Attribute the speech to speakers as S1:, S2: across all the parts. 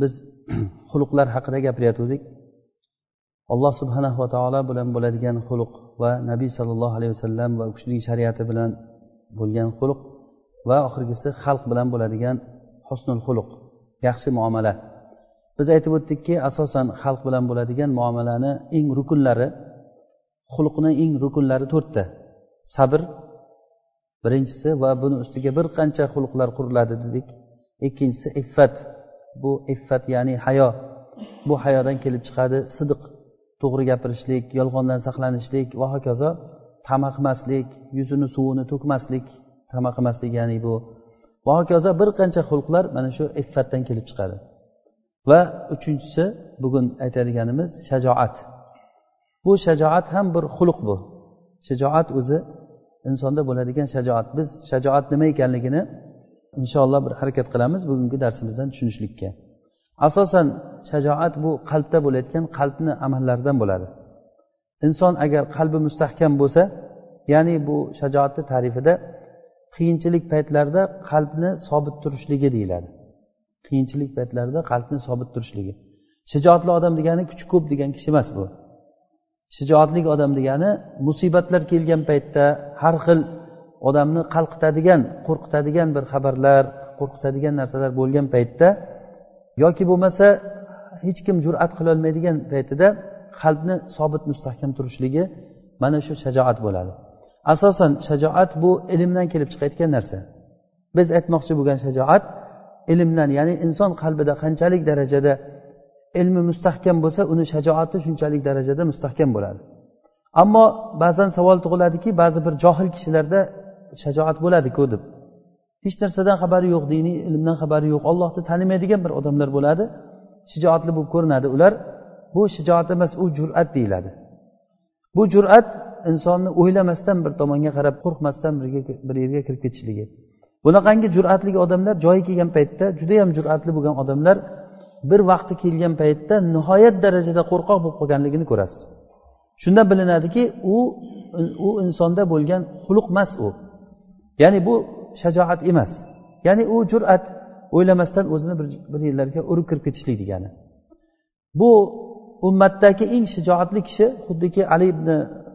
S1: Biz xuluqlar haqida gapirayotgandik alloh subhanahu va taolo bilan bo'ladigan xuluq va nabiy sollallohu alayhi vasallam va u kishining shariati bilan bo'lgan xuluq va oxirgisi xalq bilan bo'ladigan husnul xuluq yaxshi muomala. Biz aytib o'tdikki asosan xalq bilan bo'ladigan muomalani eng rukunlari xulqni eng rukunlari to'rtta. Sabr birinchisi va buni ustiga bir qancha xulqlar quriladi dedik. Ikkinchisi iffat. Bu iffat ya'ni hayo. Bu hayodan kelib chiqadi. Sidiq to'g'ri gapirishlik yolg'ondan saqlanishlik va hokazo tama qilmaslik yuzini suvini to'kmaslik tama qilmaslik ya'ni bu. Va hokazo bir qancha xulqlar mana shu iffatdan kelib chiqadi. Va uchinchisi bugun aytadiganimiz shajoat. Bu shajoat ham bir xulq bu. Shajoat o'zi insonda bo'ladigan shajoat. Biz shajoat nima ekanligini inshaalloh bir harakat qilamiz bugungi darsimizdan tushunishlikka. Asosan shajoat bu qalbda bo'layotgan qalbni amallaridan bo'ladi. Inson agar qalbi mustahkam bo'lsa ya'ni bu shajoatni ta'rifida qiyinchilik paytlarida qalbni sobit turishligi deyiladi. Qiyinchilik paytlarida qalbni sobit turishligi. Shijoatli odam degani kuchi ko'p degan kishi emas bu. Shijoatli odam degani musibatlar kelgan paytda har xil odamni qalqitadigan qo'rqitadigan bir xabarlar qo'rqitadigan narsalar bo'lgan paytda yoki bo'lmasa hech kim jur'at qilolmaydigan paytida qalbni sobit mustahkam turishligi mana shu shajoat bo'ladi. Asosan shajoat bu ilmdan kelib chiqayotgan narsa. Biz aytmoqchi bo'lgan shajoat ilmdan ya'ni inson qalbida qanchalik darajada ilmi mustahkam bo'lsa uni shajoati shunchalik darajada mustahkam bo'ladi. Ammo ba'zan savol tug'iladiki ba'zi bir johil kishilarda shajoat bo'ladiku deb. Hech narsadan xabari yo'q diniy ilmdan xabari yo'q. Ollohni tanimaydigan bir odamlar bo'ladi. Shijoatli bo'lib ko'rinadi. Ular bu shijoat emas u jur'at deyiladi. Bu jur'at insonni o'ylamasdan bir tomonga qarab qo'rqmasdan bir yerga kirib ketishligi. Bunaqangi jur'atli odamlar joyi kelgan paytda judayam jur'atli bo'lgan odamlar bir vaqti kelgan paytda nihoyat darajada qo'rqoq bo'lib qolganligini ko'rasiz. Shunda bilinadiki u u insonda bo'lgan xuluq emas u. ya'ni bu shajoat emas. Ya'ni u jur'at o'ylamasdan o'zini bir, bir yerlarga urib kirib ketishlik degani. Bu ummatdagi eng shijoatli kishi xuddiki ali ibn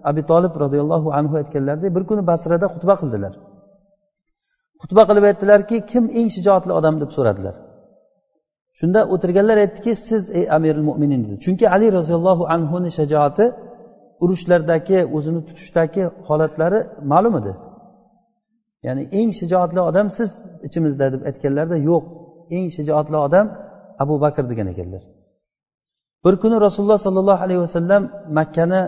S1: abi tolib roziyallohu anhu aytganlaridek bir kuni basrada xutba qildilar. Xutba qilib aytdilarki kim eng shijoatli odam deb so'radilar. Shunda o'tirganlar aytdiki siz ey amirul mo'minin dedi. Chunki ali roziyallohu anhuni shajoati urushlardagi o'zini tutishdagi holatlari ma'lum edi. Ya'ni eng shijoatli odam siz ichimizda deb aytganlarida yo'q. Eng shijoatli odam abu bakr degan ekanlar. Bir kuni rasululloh sollallohu alayhi vasallam makkani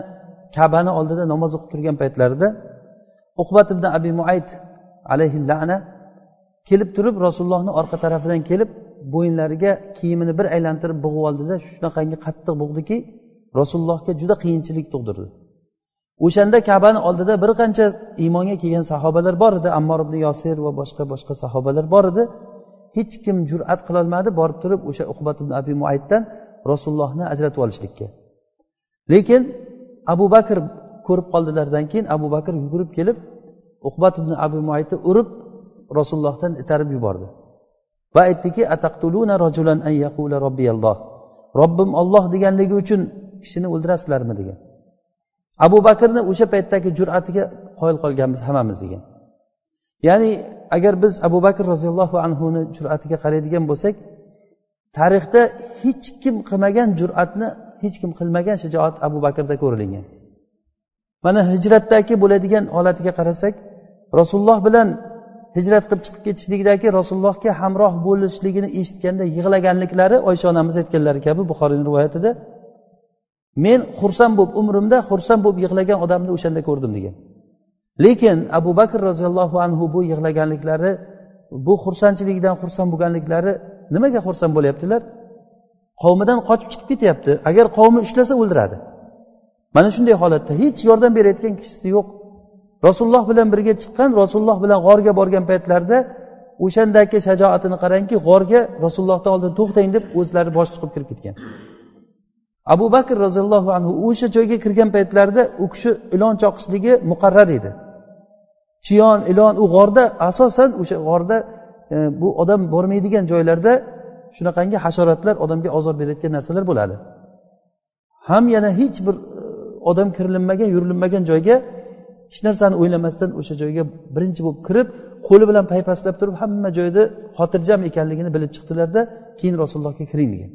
S1: kabani oldida namoz o'qib turgan paytlarida uqbat ibn abi muayt alayhi lana kelib turib rasulullohni orqa tarafidan kelib bo'yinlariga kiyimini bir aylantirib bug'ib oldida shunaqangi qattiq bug'diki rasulullohga juda qiyinchilik tug'dirdi. O'shanda kabani oldida bir qancha iymonga kelgan sahobalar bor edi. Ammor ibn yosir va boshqa boshqa sahobalar bor edi. Hech kim jur'at qilolmadi borib turib o'sha uqbat ibn abi muaytdan rasulullohni ajratib olishlikka. Lekin abu bakr ko'rib qoldilaridan keyin abu bakr yugurib kelib uqbat ibn abi muaytni urib rasulullohdan itarib yubordi. Va aytdiki ataqtuluna rajulan an yaqula robbiyalloh robbim olloh deganligi uchun kishini o'ldirasizlarmi? degan. Abu bakrni o'sha paytdagi jur'atiga qoyil qolganmiz hammamiz degan. Ya'ni agar biz abu bakr roziyallohu anhuni jur'atiga qaraydigan bo'lsak tarixda hech kim qilmagan jur'atni hech kim qilmagan shijoat abu bakrda ko'rilgan mana hijratdagi bo'ladigan holatiga qarasak rasululloh bilan hijrat qilib chiqib ketishlikdagi rasulullohga hamroh bo'lishligini eshitganda yig'laganliklari oysha onamiz aytganlari kabi buxoriyni rivoyatida men xursand bo'lib umrimda xursand bo'lib yig'lagan odamni o'shanda ko'rdim degan. Lekin abu bakr roziyallohu anhu bu yig'laganliklari bu xursandchilikdan xursand bo'lganliklari nimaga xursand bo'lyaptilar? Qavmidan qochib chiqib ketyapti. Agar qavmi ushlasa o'ldiradi. Mana shunday holatda hech yordam berayotgan kishisi yo'q. Rasululloh bilan birga chiqqan rasululloh bilan g'orga borgan paytlarida o'shandagi shajoatini qarangki g'orga rasulullohdan oldin to'xtang deb o'zlari bosh chiqib kirib ketgan. Abu bakr roziyallohu anhu o'sha joyga kirgan paytlarida u kishi ilon choqishligi muqarrar edi. Chiyon ilon u g'orda asosan o'sha g'orda e, bu odam bormaydigan joylarda shunaqangi hasharotlar odamga ozor berayotgan narsalar bo'ladi. Ham yana hech bir e, odam kirilinmagan yurilinmagan joyga hech narsani o'ylamasdan o'sha joyga birinchi bo'lib kirib qo'li bilan paypaslab turib hamma joyda xotirjam ekanligini bilib chiqdilarda keyin rasulullohga kiring degan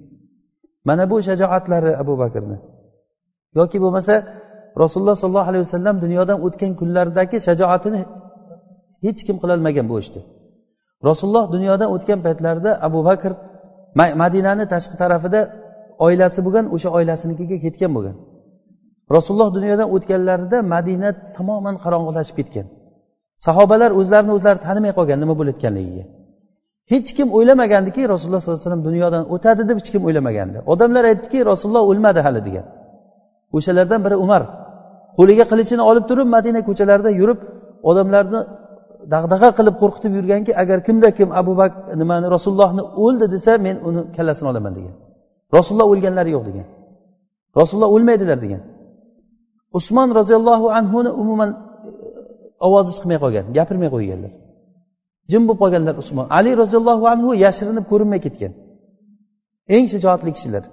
S1: mana bu shajoatlari abu bakrni. Yoki bo'lmasa rasululloh sollallohu alayhi vasallam dunyodan o'tgan kunlaridagi shajoatini hech kim qilolmagan bu ishni. Rasululloh dunyodan o'tgan paytlarida abu bakr madinani tashqi tarafida oilasi bo'lgan o'sha oilasinikiga ketgan bo'lgan. Rasululloh dunyodan o'tganlarida madina tamoman qorong'ilashib ketgan. Sahobalar o'zlarini o'zlari tanimay qolgan nima bo'layotganligiga. Hech kim o'ylamagandiki rasululloh sollallohu alayhi vasallam dunyodan o'tadi deb hech kim o'ylamagandi odamlar aytdiki rasululloh o'lmadi hali degan. O'shalardan biri umar. Qo'liga qilichini olib turib madina ko'chalarida yurib odamlarni dag'dag'a qilib qo'rqitib yurganki agar kimda kim abu bakr nimani rasulullohni o'ldi desa men uni kallasini olaman degan. Rasululloh o'lganlari yo'q degan. Rasululloh o'lmaydilar degan. Usmon roziyallohu anhuni umuman e, ovozi chiqmay qolgan gapirmay qo'yganlar. Jim bo'lib qolganlar usmon. Ali roziyallohu anhu yashirinib ko'rinmay ketgan. Eng shijoatli kishilar.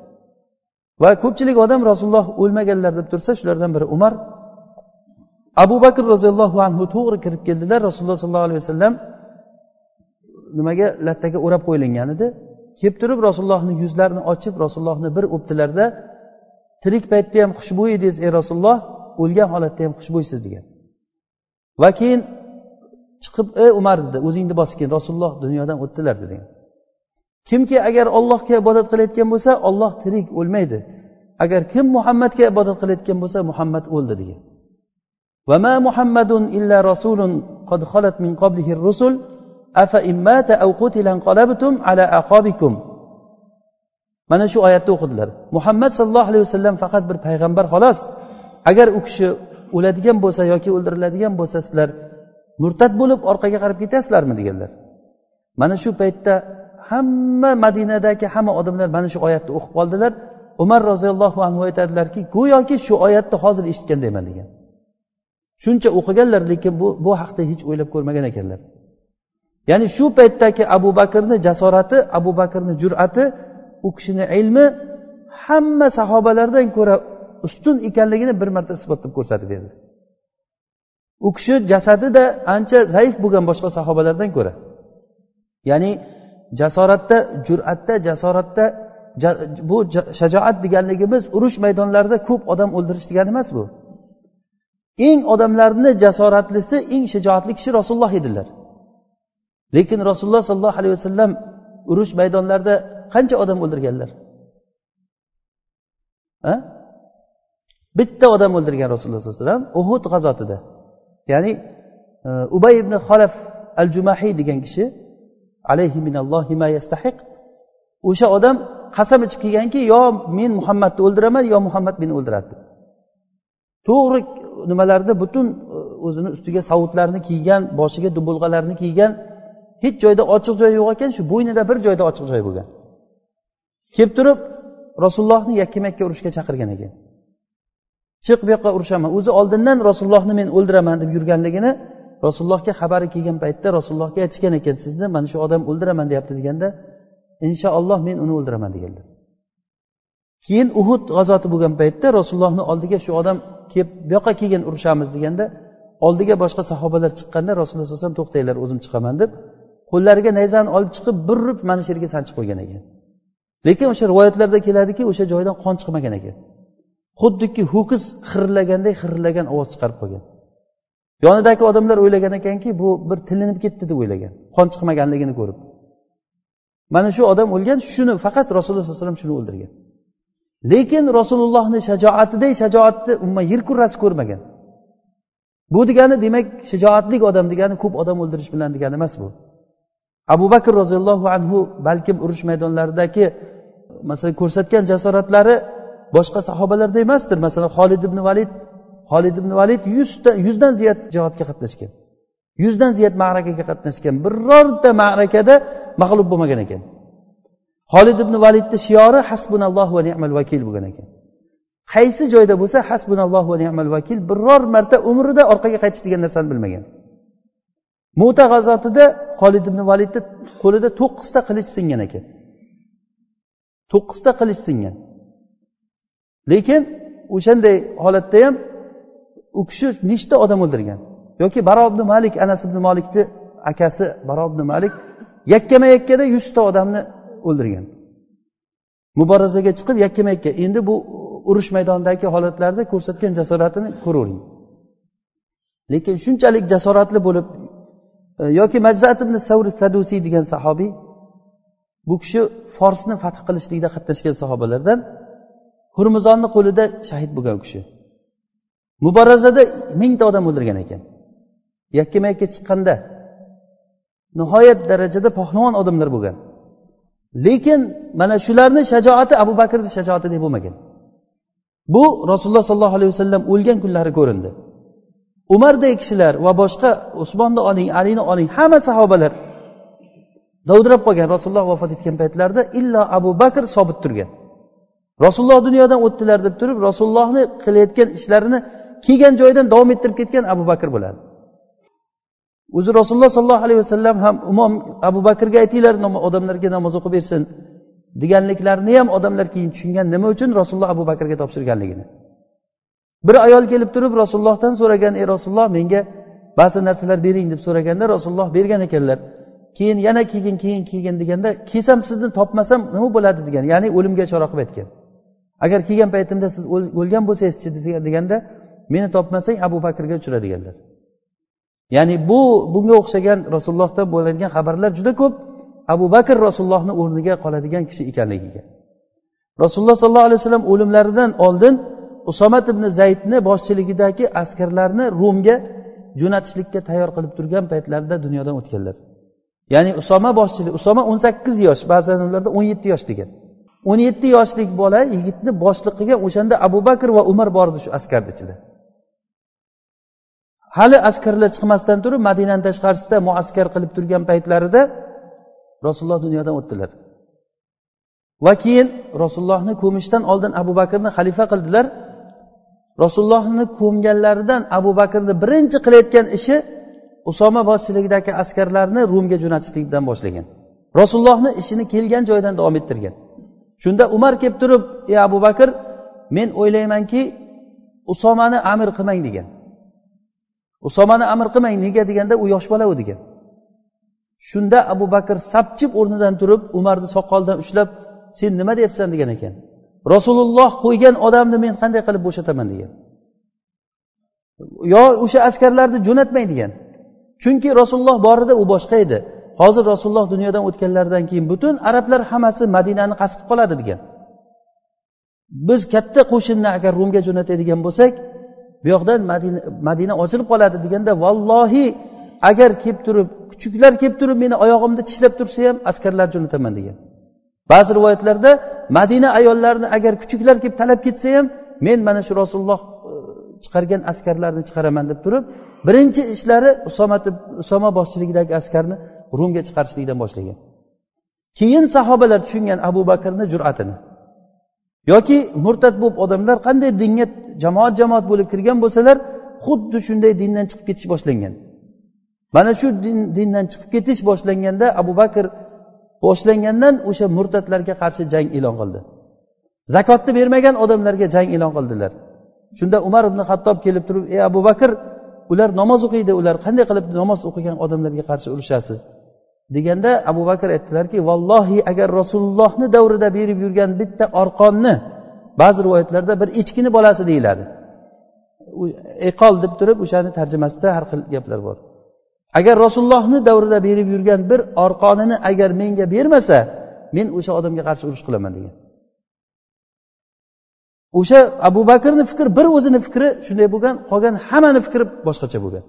S1: Va ko'pchilik odam rasululloh o'lmaganlar deb tursa shulardan biri umar. Abu bakr roziyallohu anhu to'g'ri kirib keldilar. Rasululloh sollallohu alayhi vasallam nimaga lattaga o'rab qo'yilgan edi? Kelib turib rasulullohni yuzlarini ochib rasulullohni bir o'pdilarda tirik paytda ham xushbo'y edingiz ey rasululloh o'lgan holatda ham xushbo'ysiz degan. Va keyin chiqib ey umar dedi. O'zingni bosgin rasululloh dunyodan o'tdilar dedi. Kimki agar ollohga ibodat qilayotgan bo'lsa olloh tirik o'lmaydi. Agar kim muhammadga ibodat qilayotgan bo'lsa muhammad o'ldi degan vama muhammadun illa rasulun qad xolat min qoblihi rusul afa immata aw qutilan qalabtum ala aqobikum mana shu oyatni o'qidilar. Muhammad sallallohu alayhi vasallam faqat bir payg'ambar xolos. Agar u kishi o'ladigan bo'lsa yoki o'ldiriladigan bo'lsa sizlar murtad bo'lib orqaga qarab ketyapsizlarmi deganlar. Mana shu paytda hamma madinadagi hamma odamlar mana shu oyatni o'qib qoldilar. Umar roziyallohu anhu aytadilarki go'yoki shu oyatni hozir eshitgandayman degan. Shuncha o'qiganlar lekin bu bu haqda hech o'ylab ko'rmagan ekanlar. Ya'ni shu paytdagi abu bakrni jasorati abu bakrni jur'ati u kishini ilmi hamma sahobalardan ko'ra ustun ekanligini bir marta isbotlab ko'rsatib berdi. U kishi jasadida ancha zaif bo'lgan boshqa sahobalardan ko'ra. Ya'ni jasoratda jur'atda jasoratda bu shajoat deganligimiz urush maydonlarida ko'p odam o'ldirish degani emas bu. Eng odamlarni jasoratlisi eng shijoatli kishi rasululloh edilar. Lekin rasululloh sollallohu alayhi vasallam urush maydonlarida qancha odam o'ldirganlar? Bitta odam o'ldirgan rasululloh sallallohu alayhi vasallam uhud g'azotida. Ya'ni e, ubay ibn xolaf al jumahiy degan kishi alayhi minallohi ma yastahiq o'sha odam qasam ichib kelganki yo men muhammadni o'ldiraman yo muhammad meni o'ldiradi. To'g'ri nimalarni butun e, o'zini ustiga savutlarni kiygan boshiga dubulg'alarni kiygan hech joyda ochiq joy yo'q ekan shu bo'ynida bir joyda ochiq joy bo'lgan. Kelib turib rasulullohni yakka makka urushga chaqirgan ekan. Chiq bu yoqqa urushaman o'zi oldindan rasulullohni men o'ldiraman deb yurganligini rasulullohga xabari kelgan paytda rasulullohga aytishgan ekan sizni mana shu odam o'ldiraman deyapti deganda inshaalloh men uni o'ldiraman deganlar. Keyin uhud g'azoti bo'lgan paytda rasulullohni oldiga shu odam kelib bu yoqqa kelgin urushamiz deganda oldiga boshqa sahobalar chiqqanda rasululloh alayhi vasallam to'xtanglar o'zim chiqaman deb qo'llariga nayzani olib chiqib bir urib mana shu yerga sanchib qo'ygan ekan. Lekin o'sha rivoyatlarda keladiki o'sha joydan qon chiqmagan ekan. Xuddiki ho'kiz xirillaganday xirillagan ovoz chiqarib qolgan. Yonidagi odamlar o'ylagan ekanki bu bir tilinib ketdi deb o'ylagan. Qon chiqmaganligini ko'rib. Mana shu odam o'lgan shuni faqat rasululloh sallallohu alayhi vasallam shuni o'ldirgan. Lekin rasulullohni shajoatiday shajoatni umuman yer kurrasi ko'rmagan. Bu degani demak shijoatli odam degani ko'p odam o'ldirish bilan degani emas bu. Abu bakr roziyallohu anhu balkim urush maydonlaridagi masalan ko'rsatgan jasoratlari boshqa sahobalarda emasdir. Masalan xolid ibn valid xolid ibn valid yuzta yuzdan ziyod jihodga qatnashgan. Yuzdan ziyod ma'rakaga qatnashgan. Birorta ma'rakada mag'lub bo'lmagan ekan. Xolid ibn validni shiori hasbunalloh va ni'mal vakil bo'lgan ekan. Qaysi joyda bo'lsa hasbunalloh va ni'mal vakil biror marta umrida orqaga qaytish degan narsani bilmagan. Muta g'azotida xolid ibn validni qo'lida to'qqizta qilich singan ekan. To'qqizta qilich singan. Lekin o'shanday holatda ham u kishi nechta odam o'ldirgan? Yoki baro ibn malik anas ibn molikni akasi baro ibn malik yakkama yakkada yuzta odamni o'ldirgan. Muborazaga chiqib yakkama yakka endi bu urush maydonidagi holatlarda ko'rsatgan jasoratini ko'ravering. Lekin shunchalik jasoratli bo'lib e, yoki majzat ibn savri sadusiy degan sahobiy bu kishi forsni fath qilishlikda qatnashgan sahobalardan hurmizonni qo'lida shahid bo'lgan u kishi. Muborazada mingta odam o'ldirgan ekan. Yakkama yakka chiqqanda nihoyat darajada pahlavon odamlar bo'lgan. Lekin mana shularni shajoati abu bakrni shajoatidek bo'lmagan. Bu rasululloh sollallohu alayhi vasallam o'lgan kunlari ko'rindi. Umardek kishilar va boshqa usmonni oling alini oling hamma sahobalar dovdirab qolgan rasululloh vafot etgan paytlarida illo abu bakr sobit turgan. Rasululloh dunyodan o'tdilar deb turib rasulullohni qilayotgan ishlarini kelgan joyidan davom ettirib ketgan abu bakr bo'ladi. O'zi rasululloh sollallohu alayhi vasallam ham imom abu bakrga aytinglar odamlarga namoz o'qib bersin deganliklarini ham odamlar keyin tushungan nima uchun rasululloh abu bakrga topshirganligini. Bir ayol kelib turib rasulullohdan so'ragan ey rasululloh menga ba'zi narsalar bering deb so'raganda rasululloh bergan ekanlar. Keyin yana keyin keyin keyin deganda kelsam sizni topmasam nima bo'ladi? degan ya'ni o'limga chora qilib aytgan. Agar kelgan paytimda siz o'lgan bo'lsangizchi deganda meni topmasang abu bakrga uchra deganlar ya'ni bu bunga o'xshagan rasulullohdan bo'ladigan xabarlar juda ko'p. Abu bakr rasulullohni o'rniga qoladigan kishi ekanligiga. Rasululloh sollallohu alayhi vasallam o'limlaridan oldin usomat ibn zaydni boshchiligidagi askarlarni rumga jo'natishlikka tayyor qilib turgan paytlarida dunyodan o'tganlar. Ya'ni usoma boshchilik usoma o'n sakkiz yosh ba'zan ularda o'n yetti yosh degan. O'n yetti yoshlik bola yigitni boshliq qilgan o'shanda abu bakr va umar bor edi shu askarni ichida. Hali askarlar chiqmasdan turib madinani tashqarisida muaskar qilib turgan paytlarida rasululloh dunyodan o'tdilar. Va keyin rasulullohni ko'mishdan oldin abu bakrni xalifa qildilar. Rasulullohni ko'mganlaridan abu bakrni birinchi qilayotgan ishi usoma boshchiligidagi askarlarni rumga jo'natishlikdan boshlagan. Rasulullohni ishini kelgan joyidan davom ettirgan. Shunda umar kelib turib ey abu bakr men o'ylaymanki usomani amir qilmang degan. Usomani amr qilmang nega? deganda u yosh bola u degan. Shunda abu bakr sapchib o'rnidan turib umarni soqolidan ushlab sen nima deyapsan? degan ekan. Rasululloh qo'ygan odamni men qanday qilib bo'shataman? degan. Yo o'sha askarlarni jo'natmang degan. Chunki rasululloh borida u boshqa edi. Hozir rasululloh dunyodan o'tganlaridan keyin butun arablar hammasi madinani qasd qilib qoladi degan. Biz katta qo'shinni agar rumga jo'natadigan bo'lsak bu yoqdan madina madina ochilib qoladi deganda vallohi agar kelib turib kuchuklar kelib turib meni oyog'imni tishlab tursa ham askarlar jo'nataman degan. Ba'zi rivoyatlarda madina ayollarini agar kuchuklar kelib talab ketsa ham men mana shu rasululloh e, chiqargan askarlarni chiqaraman deb turib birinchi ishlari usomati usoma boshchiligidagi askarni rumga chiqarishlikdan boshlagan. Keyin sahobalar tushungan abu bakrni jur'atini. Yoki murtad bo'lib odamlar qanday dinga jamoat jamoat bo'lib kirgan bo'lsalar xuddi shunday dindan chiqib ketish boshlangan. Mana shu din, dindan chiqib ketish boshlanganda abu bakr boshlangandan o'sha murtadlarga qarshi jang e'lon qildi. Zakotni bermagan odamlarga jang e'lon qildilar. Shunda umar ibn hattob kelib turib ey abu bakr ular namoz o'qiydi ular qanday qilib namoz o'qigan odamlarga qarshi urushasiz? Deganda abu bakr aytdilarki vallohi agar rasulullohni davrida berib yurgan bitta orqonni ba'zi rivoyatlarda bir echkini bolasi deyiladi. Iqol deb turib o'shani tarjimasida har xil gaplar bor. Agar rasulullohni davrida berib yurgan bir orqonini agar menga bermasa men o'sha odamga qarshi urush qilaman degan. O'sha abu bakrni fikri bir o'zini fikri shunday bo'lgan qolgan hammani fikri boshqacha bo'lgan.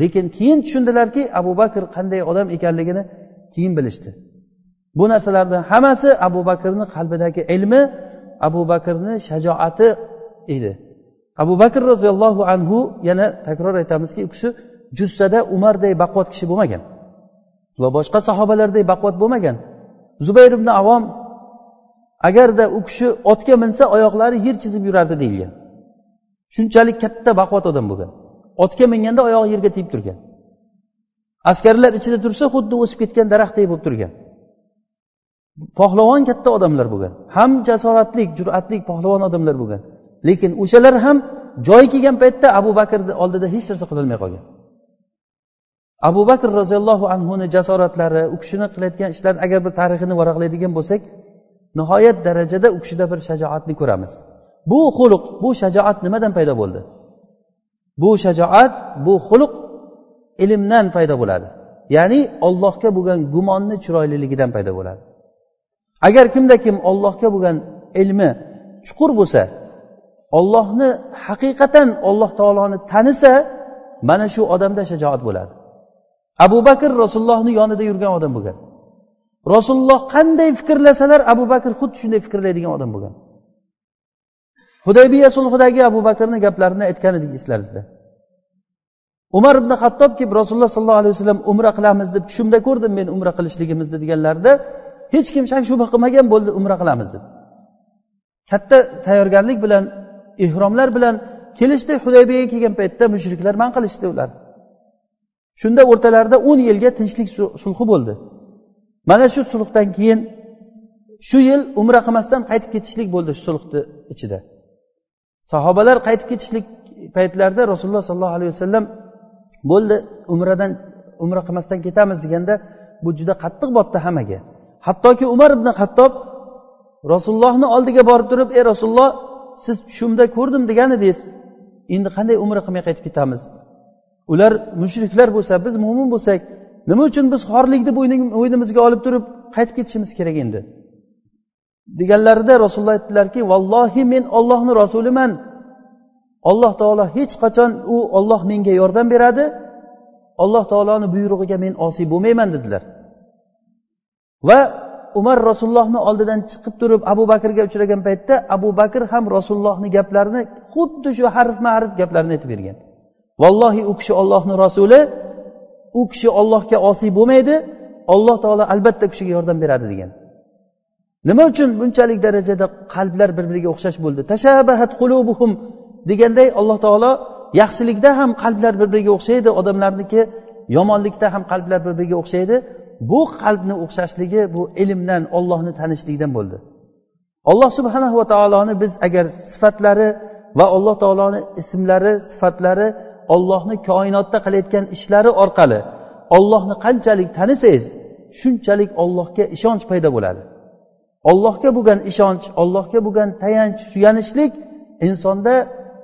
S1: Lekin keyin tushundilarki abu bakr qanday odam ekanligini keyin bilishdi. Bu narsalarni hammasi abu bakrni qalbidagi ilmi abu bakrni shajoati edi. Abu bakr roziyallohu anhu yana takror aytamizki u kishi jussada umarday baquvvat kishi bo'lmagan va boshqa sahobalarday baquvvat bo'lmagan. Zubayr ibn avom agarda u kishi otga minsa oyoqlari yer chizib yurardi deyilgan. Shunchalik katta baquvvat odam bo'lgan. Otga minganda oyog'i yerga tegib turgan. Askarlar ichida tursa xuddi o'sib ketgan daraxtdek bo'lib turgan. Pahlavon katta odamlar bo'lgan. Ham jasoratli jur'atli pahlavon odamlar bo'lgan. Lekin o'shalar ham joyi kelgan paytda abu bakrni oldida hech narsa qilolmay qolgan. Abu bakr roziyallohu anhuni jasoratlari u kishini qilayotgan ishlarini agar bir tarixini varaqlaydigan bo'lsak nihoyat darajada u kishida bir shajoatni ko'ramiz. Bu xuluq bu shajoat nimadan paydo bo'ldi? Bu shajoat bu xuluq ilmdan paydo bo'ladi. Ya'ni ollohga bo'lgan gumonni chiroyliligidan paydo bo'ladi. Agar kimda kim ollohga bo'lgan ilmi chuqur bo'lsa ollohni haqiqatan olloh taoloni tanisa mana shu odamda shajoat bo'ladi. Abu bakr rasulullohni yonida yurgan odam bo'lgan. Rasululloh qanday fikrlasalar abu bakr xuddi shunday fikrlaydigan odam bo'lgan. Hudaybiya sulhidagi abu bakrni gaplarini aytgan edik eslaringizda umar ibn hattob kelib rasululloh sollallohu alayhi vasallam umra qilamiz deb tushimda ko'rdim men umra qilishligimizni deganlarida hech kim shak shubha qilmagan bo'ldi umra qilamiz deb. Katta tayyorgarlik bilan ehromlar bilan kelishdi hudaybiyaga kelgan paytda mushriklar man qilishdi ular. Shunda o'rtalarida o'n yilga tinchlik sulhi bo'ldi. Mana shu sulhdan keyin shu yil umra qilmasdan qaytib ketishlik bo'ldi shu sulhni ichida. Sahobalar qaytib ketishlik paytlarida rasululloh sollallohu alayhi vasallam bo'ldi umradan umra qilmasdan ketamiz deganda bu juda qattiq botdi hammaga. Hattoki umar ibn hattob rasulullohni oldiga borib turib ey rasululloh siz tushimda ko'rdim degan edingiz endi qanday umra qilmay qaytib ketamiz? Ular mushriklar bo'lsa biz mo'min bo'lsak nima uchun biz xorlikni bo'ynimizga olib turib qaytib ketishimiz kerak endi? Deganlarida rasululloh aytdilarki vallohi men ollohni rasuliman. Alloh taolo hech qachon u olloh menga yordam beradi alloh taoloni buyrug'iga men osiy bo'lmayman dedilar. Va umar rasulullohni oldidan chiqib turib abu bakrga uchragan paytda abu bakr ham rasulullohni gaplarini xuddi shu harfma harf gaplarini aytib bergan. Vallohi u kishi ollohni rasuli u kishi ollohga osiy bo'lmaydi alloh taolo albatta u kishiga yordam beradi degan. Nima uchun bunchalik darajada qalblar bir biriga o'xshash bo'ldi? Tashabahat qulubuhum deganday alloh taolo yaxshilikda ham qalblar bir biriga o'xshaydi odamlarniki yomonlikda ham qalblar bir biriga o'xshaydi. Bu qalbni o'xshashligi bu ilmdan ollohni tanishlikdan bo'ldi. Alloh subhanahu va taoloni biz agar sifatlari va alloh taoloni ismlari sifatlari ollohni koinotda qilayotgan ishlari orqali ollohni qanchalik tanisangiz shunchalik ollohga ishonch paydo bo'ladi. Ollohga bo'lgan ishonch ollohga bo'lgan tayanch suyanishlik insonda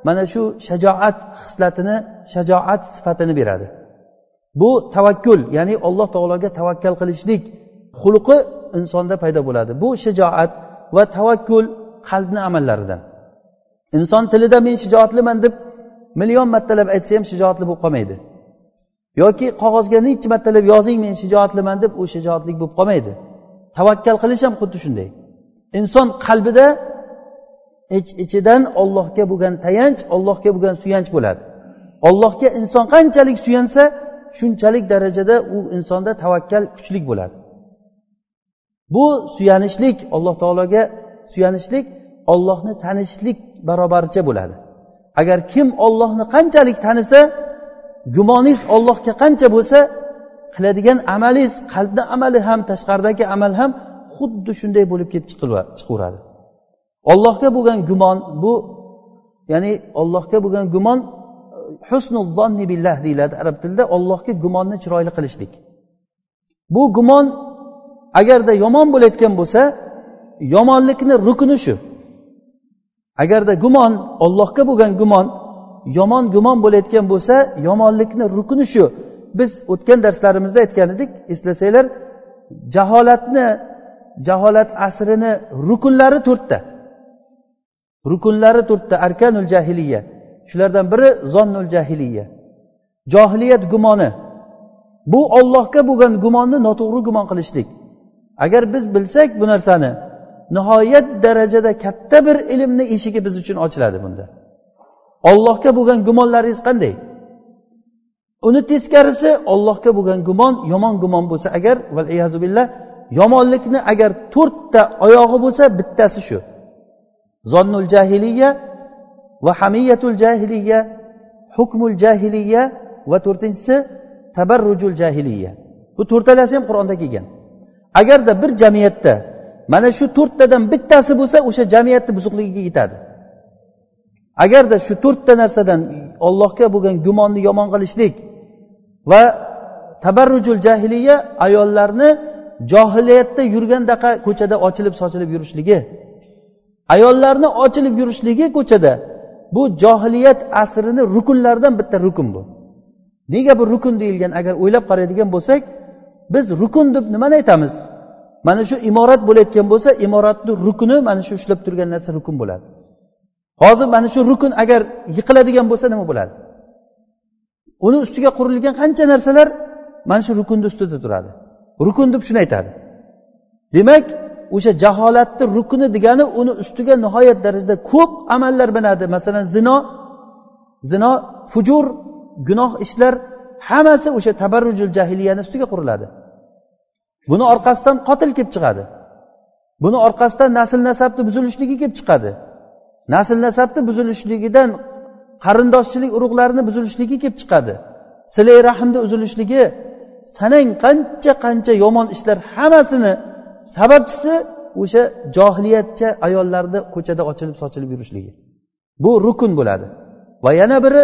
S1: mana shu shajoat xislatini shajoat sifatini beradi. Bu tavakkul ya'ni alloh taologa tavakkal qilishlik xulqi insonda paydo bo'ladi. Bu shijoat va tavakkul qalbni amallaridan. Inson tilida men shijoatliman deb million martalab aytsa ham shijoatli bo'lib qolmaydi. Yoki qog'ozga necha martalab yozing men shijoatliman deb u shijoatlik bo'lib qolmaydi. Tavakkal qilish ham xuddi shunday. Inson qalbida ich ichidan ollohga bo'lgan tayanch ollohga bo'lgan suyanch bo'ladi. Ollohga inson qanchalik suyansa shunchalik darajada u insonda tavakkal kuchlik bo'ladi. Bu suyanishlik alloh taologa suyanishlik ollohni tanishlik barobarcha bo'ladi. Agar kim ollohni qanchalik tanisa gumoningiz ollohga qancha bo'lsa qiladigan amalingiz qalbni amali ham tashqaridagi amal ham xuddi shunday bo'lib kelib chiqaveradi ollohga bo'lgan gumon bu ya'ni ollohga bo'lgan gumon e, husnul zonni billah deyiladi arab tilida ollohga gumonni chiroyli qilishlik. Bu gumon agarda yomon bo'layotgan bo'lsa yomonlikni rukni shu. Agarda gumon ollohga bo'lgan gumon yomon gumon bo'layotgan bo'lsa yomonlikni rukni shu. Biz o'tgan darslarimizda aytgan edik eslasanglar jaholatni jaholat asrini rukunlari to'rtta. Rukunlari to'rtta arkanul jahiliya. Shulardan biri zonnul jahiliya. Johiliyat gumoni. Bu ollohga bo'lgan gumonni noto'g'ri gumon qilishlik. Agar biz bilsak bu narsani nihoyat darajada katta bir ilmni eshigi biz uchun ochiladi bunda. Ollohga bo'lgan gumonlaringiz qanday? Uni teskarisi ollohga bo'lgan gumon yomon gumon bo'lsa agar billah yomonlikni agar to'rtta oyog'i bo'lsa bittasi shu. Zonnul jahiliya va hamiyatul jahiliya hukmul jahiliya va to'rtinchisi tabarrujul jahiliya. Bu to'rtalasi ham qur'onda kelgan. Agarda bir jamiyatda mana shu to'rttadan bittasi bo'lsa o'sha jamiyatni buzuqligiga yetadi. Agarda shu to'rtta narsadan ollohga bo'lgan gumonni yomon qilishlik va tabarrujul jahiliya ayollarni johiliyatda yurgandaqa ko'chada ochilib sochilib yurishligi ayollarni ochilib yurishligi ko'chada bu johiliyat asrini rukunlaridan bitta rukun bu. Nega bu rukun deyilgan? Agar o'ylab qaraydigan bo'lsak biz rukun deb nimani aytamiz? Mana shu imorat bo'layotgan bo'lsa imoratni rukuni mana shu ushlab turgan narsa rukun bo'ladi. Hozir mana shu rukun agar yiqiladigan bo'lsa nima bo'ladi? Uni ustiga qurilgan qancha narsalar mana shu rukunni ustida turadi. Rukun deb shuni aytadi. Demak o'sha jaholatni rukuni degani uni ustiga nihoyat darajada ko'p amallar binadi. Masalan zino zino fujur gunoh ishlar hammasi o'sha tabarrujul jahiliyani ustiga quriladi. Buni orqasidan qotil kelib chiqadi. Buni orqasidan nasl nasabni buzilishligi kelib chiqadi. Nasl nasabni buzilishligidan qarindoshchilik urug'larini buzilishligi kelib chiqadi. Silay rahmni uzilishligi sanang qancha qancha yomon ishlar hammasini sababchisi o'sha johiliyatcha ayollarni ko'chada ochilib sochilib yurishligi. Bu rukun bo'ladi. Va yana biri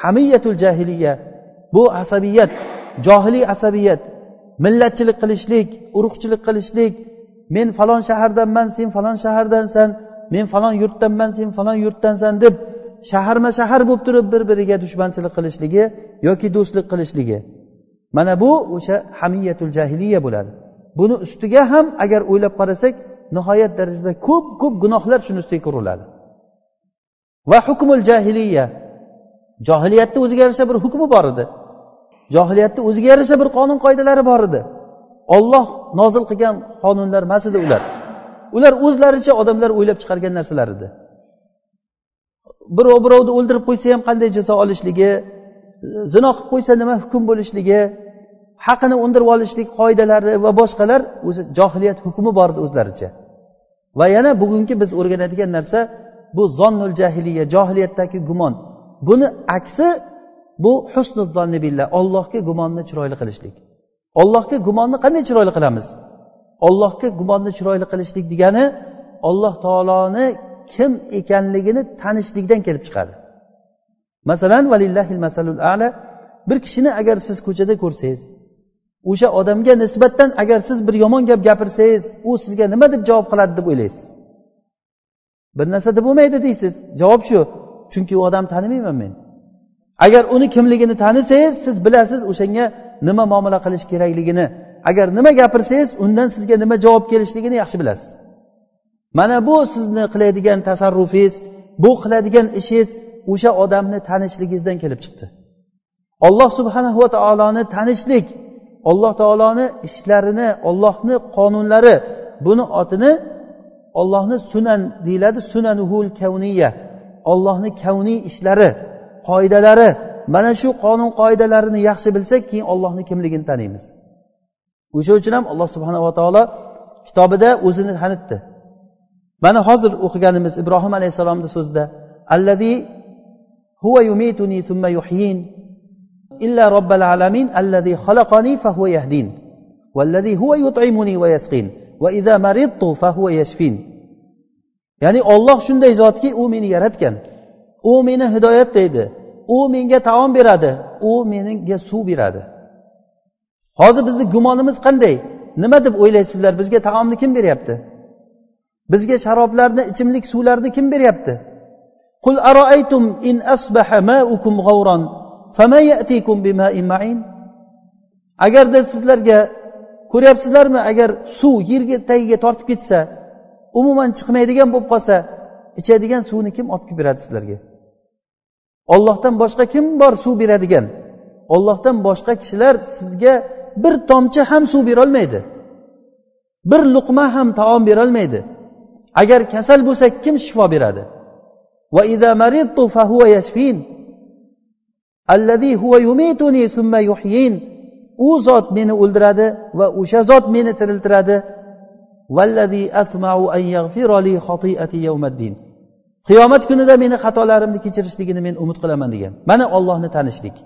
S1: hamiyatul jahiliya. Bu asabiyat johiliy asabiyat millatchilik qilishlik urug'chilik qilishlik. Men falon shahardanman sen falon shahardansan. Men falon yurtdanman sen falon yurtdansan deb shaharma shahar bo'lib turib bir biriga dushmanchilik qilishligi yoki do'stlik qilishligi. Mana bu o'sha hamiyatul jahiliya bo'ladi. Buni ustiga ham agar o'ylab qarasak nihoyat darajada ko'p ko'p gunohlar shuni ustiga quriladi va hukmul jahiliya. Johiliyatni o'ziga yarasha bir hukmi bor edi. Johiliyatni o'ziga yarasha bir qonun qoidalari bor edi. Olloh nozil qilgan qonunlar emas edi ular. Ular o'zlaricha odamlar o'ylab chiqargan narsalar edi. Birov birovni o'ldirib qo'ysa ham qanday jazo olishligi zino qilib qo'ysa nima hukm bo'lishligi haqini undirib olishlik qoidalari va boshqalar o'zi johiliyat hukmi bor edi o'zlaricha. Va yana bugungi biz o'rganadigan narsa bu zonnul jahiliya johiliyatdagi gumon. Buni aksi bu husnul zonni billah ollohga gumonni chiroyli qilishlik. Ollohga gumonni qanday chiroyli qilamiz? Ollohga gumonni chiroyli qilishlik degani olloh taoloni kim ekanligini tanishlikdan kelib chiqadi. Masalan valillahil masalul ala bir kishini agar siz ko'chada ko'rsangiz o'sha odamga nisbatan agar siz bir yomon gap gapirsangiz u sizga nima deb javob qiladi deb o'ylaysiz. Bir narsa deb bo'lmaydi deysiz. Javob shu chunki u odamni tanimayman men. Agar uni kimligini tanisangiz siz bilasiz o'shanga nima muomala qilish kerakligini. Agar nima gapirsangiz undan sizga nima javob kelishligini yaxshi bilasiz. Mana bu sizni qiladigan tasarrufingiz bu qiladigan ishingiz o'sha odamni tanishligingizdan kelib chiqdi. Olloh subhanahu va taoloni tanishlik alloh taoloni ishlarini ollohni qonunlari buni otini ollohni sunan deyiladi sunanuhul kavniya ollohni kavniy ishlari qoidalari. Mana shu qonun qoidalarini yaxshi bilsak keyin ollohni kimligini taniymiz. O'sha uchun ham alloh subhanava taolo kitobida o'zini tanitdi. Mana hozir o'qiganimiz ibrohim alayhissalomni so'zida allazi huva yumituni summa yuhyin illa robbil alamin allazi xalaqani fahuva yahdin vallazi huva yut'imuni va yasqin va idza maridtu fahuva yashfin. Ya'ni olloh shunday zotki u meni yaratgan. U meni hidoyatlaydi u menga taom beradi. U menga suv beradi. Hozir bizni gumonimiz qanday? Nima deb o'ylaysizlar? Bizga taomni kim beryapti? bizga sharoblarni ichimlik suvlarni kim beryapti? Qul aroaytum in asbaha maukum g'avron famayatikum bima'in ma'in? Agarda sizlarga ko'ryapsizlarmi agar suv yerga tagiga tortib ketsa umuman chiqmaydigan bo'lib qolsa ichadigan suvni kim olib kelib beradi sizlarga? Ollohdan boshqa kim bor suv beradigan? Ollohdan boshqa kishilar sizga bir tomchi ham suv berolmaydi. Bir luqma ham taom berolmaydi. Agar kasal bo'lsak kim shifo beradi? U zot meni o'ldiradi va o'sha zot meni tiriltiradi. Qiyomat kunida meni xatolarimni kechirishligini men umid qilaman degan. Mana ollohni tanishlik.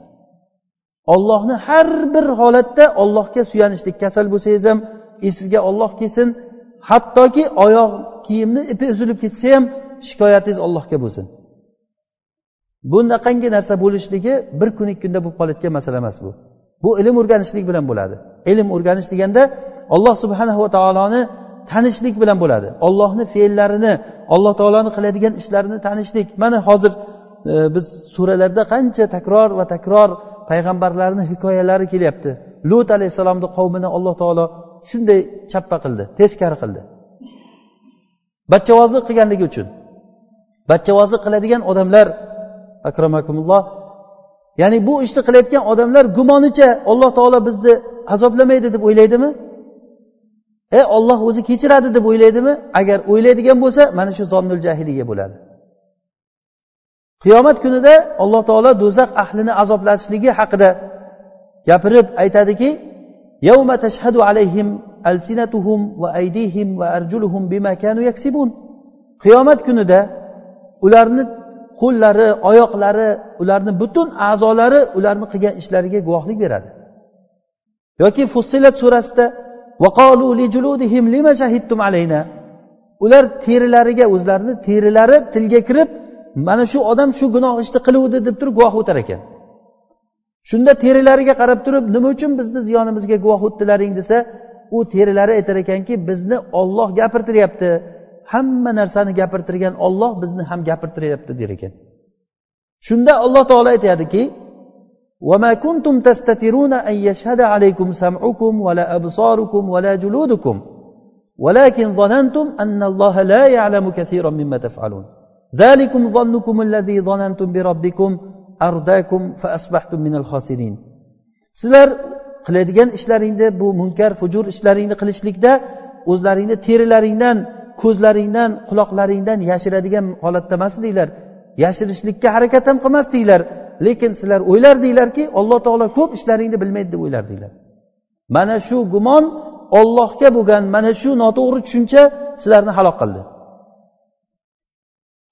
S1: Ollohni har bir holatda ollohga suyanishlik. Kasal bo'lsangiz ham esingizga olloh kelsin. Hattoki oyoq kiyimni ipi uzilib ketsa ham shikoyatingiz allohga bo'lsin. Bunaqangi narsa bo'lishligi bir kun ikki kunda bo'lib qolayotgan masala emas bu. Bu ilm o'rganishlik bilan bo'ladi. Ilm o'rganish deganda alloh subhanahu va taoloni tanishlik bilan bo'ladi. Ollohni fe'llarini alloh taoloni qiladigan ishlarini tanishlik. Mana hozir e, biz suralarda qancha takror va takror payg'ambarlarni hikoyalari kelyapti. Lut alayhissalomni qavmini alloh taolo shunday chappa qildi teskari qildi. Bachchavozlik qilganligi uchun. Bachchavozlik qiladigan odamlar akramakumulloh ya'ni bu ishni qilayotgan odamlar gumonicha alloh taolo bizni azoblamaydi deb o'ylaydimi? E olloh o'zi kechiradi deb o'ylaydimi? Agar o'ylaydigan bo'lsa mana shu zonnul jahiliya bo'ladi. Qiyomat kunida alloh taolo do'zax ahlini azoblashligi haqida gapirib aytadiki يوم تشهد عليهم ألسنتهم وأيديهم وأرجلهم بما كانوا يكسبون qiyomat kunida ularni qo'llari oyoqlari ularni butun a'zolari ularni qilgan ishlariga guvohlik beradi yoki fussilat surasida ular terilariga o'zlarini terilari tilga kirib mana shu odam shu gunoh ishni qiluvdi deb turib guvoh o'tar ekan shunda terilariga qarab turib nima uchun bizni ziyonimizga guvoh o'tdilaring desa u terilari aytar ekanki bizni olloh gapirtiryapti hamma narsani gapirtirgan olloh bizni ham gapirtiryapti der ekan shunda alloh taolo aytadiki وما كنتم تستترون أن يشهد عليكم سمعكم ولا أبصاركم ولا جلودكم ولكن ظننتم أن الله لا يعلم كثيرا مما تفعلون ذلكم ظنكم الذي ظننتم بربكم fa asbahtum minal sizlar qiladigan ishlaringni bu munkar fujur ishlaringni qilishlikda o'zlaringni terilaringdan ko'zlaringdan quloqlaringdan yashiradigan holatda emasdinglar yashirishlikka harakat ham qilmasdinglar lekin sizlar o'ylardinglarki alloh taolo ko'p ishlaringni bilmaydi deb o'ylardinglar mana shu gumon ollohga bo'lgan mana shu noto'g'ri tushuncha sizlarni halok qildi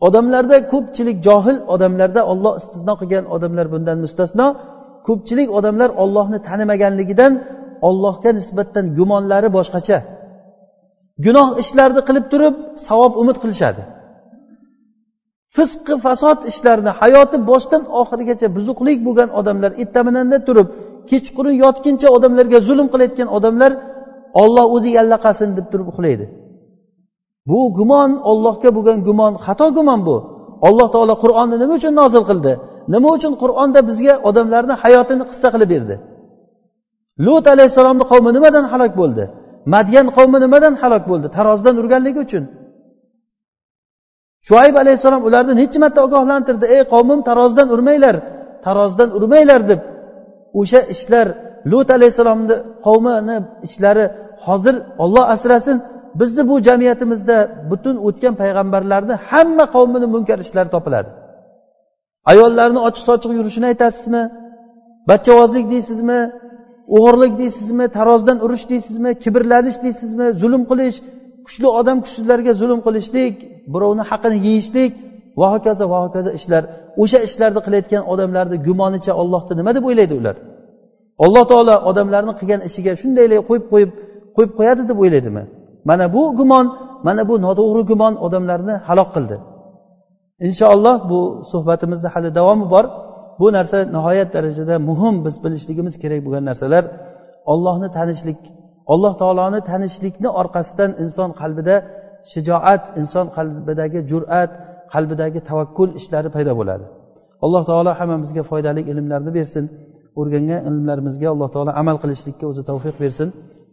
S1: odamlarda ko'pchilik johil odamlarda olloh istisno qilgan odamlar bundan mustasno. Ko'pchilik odamlar ollohni tanimaganligidan ollohga nisbatan gumonlari boshqacha. Gunoh ishlarni qilib turib savob umid qilishadi. Fisqi fasod ishlarni hayoti boshdan oxirigacha buzuqlik bo'lgan odamlar ertaminanda turib kechqurun yotguncha odamlarga zulm qilayotgan odamlar olloh o'zi yallaqasin deb turib uxlaydi. Bu gumon ollohga bo'lgan gumon xato gumon bu. Alloh taolo qur'onni nima uchun nozil qildi? Nima uchun qur'onda bizga odamlarni hayotini qissa qilib berdi? Lut alayhissalomni qavmi nimadan halok bo'ldi? Madyan qavmi nimadan halok bo'ldi? Tarozidan urganligi uchun. Shuayb alayhissalom ularni necha marta ogohlantirdi? Ey qavmim tarozidan urmanglar tarozidan urmanglar deb o'sha ishlar lut alayhissalomni qavmini ishlari hozir olloh asrasin bizni bu jamiyatimizda butun o'tgan payg'ambarlarni hamma qavmini munkar ishlari topiladi. Ayollarni ochiq sochiq yurishini aytasizmi? Bachavozlik deysizmi? O'g'irlik deysizmi? Tarozidan urish deysizmi? Kibrlanish deysizmi? Zulm qilish kuchli odam kuchsizlarga zulm qilishlik birovni haqini yeyishlik va hokazo va hokazo ishlar. O'sha ishlarni qilayotgan odamlarni gumonicha ollohni nima deb o'ylaydi ular? Alloh taolo odamlarni qilgan ishiga shundaylay qo'yib qo'yib qo'yib qo'yadi deb o'ylaydimi? Mana bu gumon mana bu noto'g'ri gumon odamlarni halok qildi. Inshaalloh bu suhbatimizni hali davomi bor. Bu narsa nihoyat darajada muhim biz bilishligimiz kerak bo'lgan narsalar. Ollohni tanishlik alloh taoloni tanishlikni orqasidan inson qalbida shijoat inson qalbidagi jur'at qalbidagi tavakkul ishlari paydo bo'ladi. Alloh taolo hammamizga foydali ilmlarni bersin o'rgangan ilmlarimizga alloh taolo amal qilishlikka o'zi tavfiq bersin.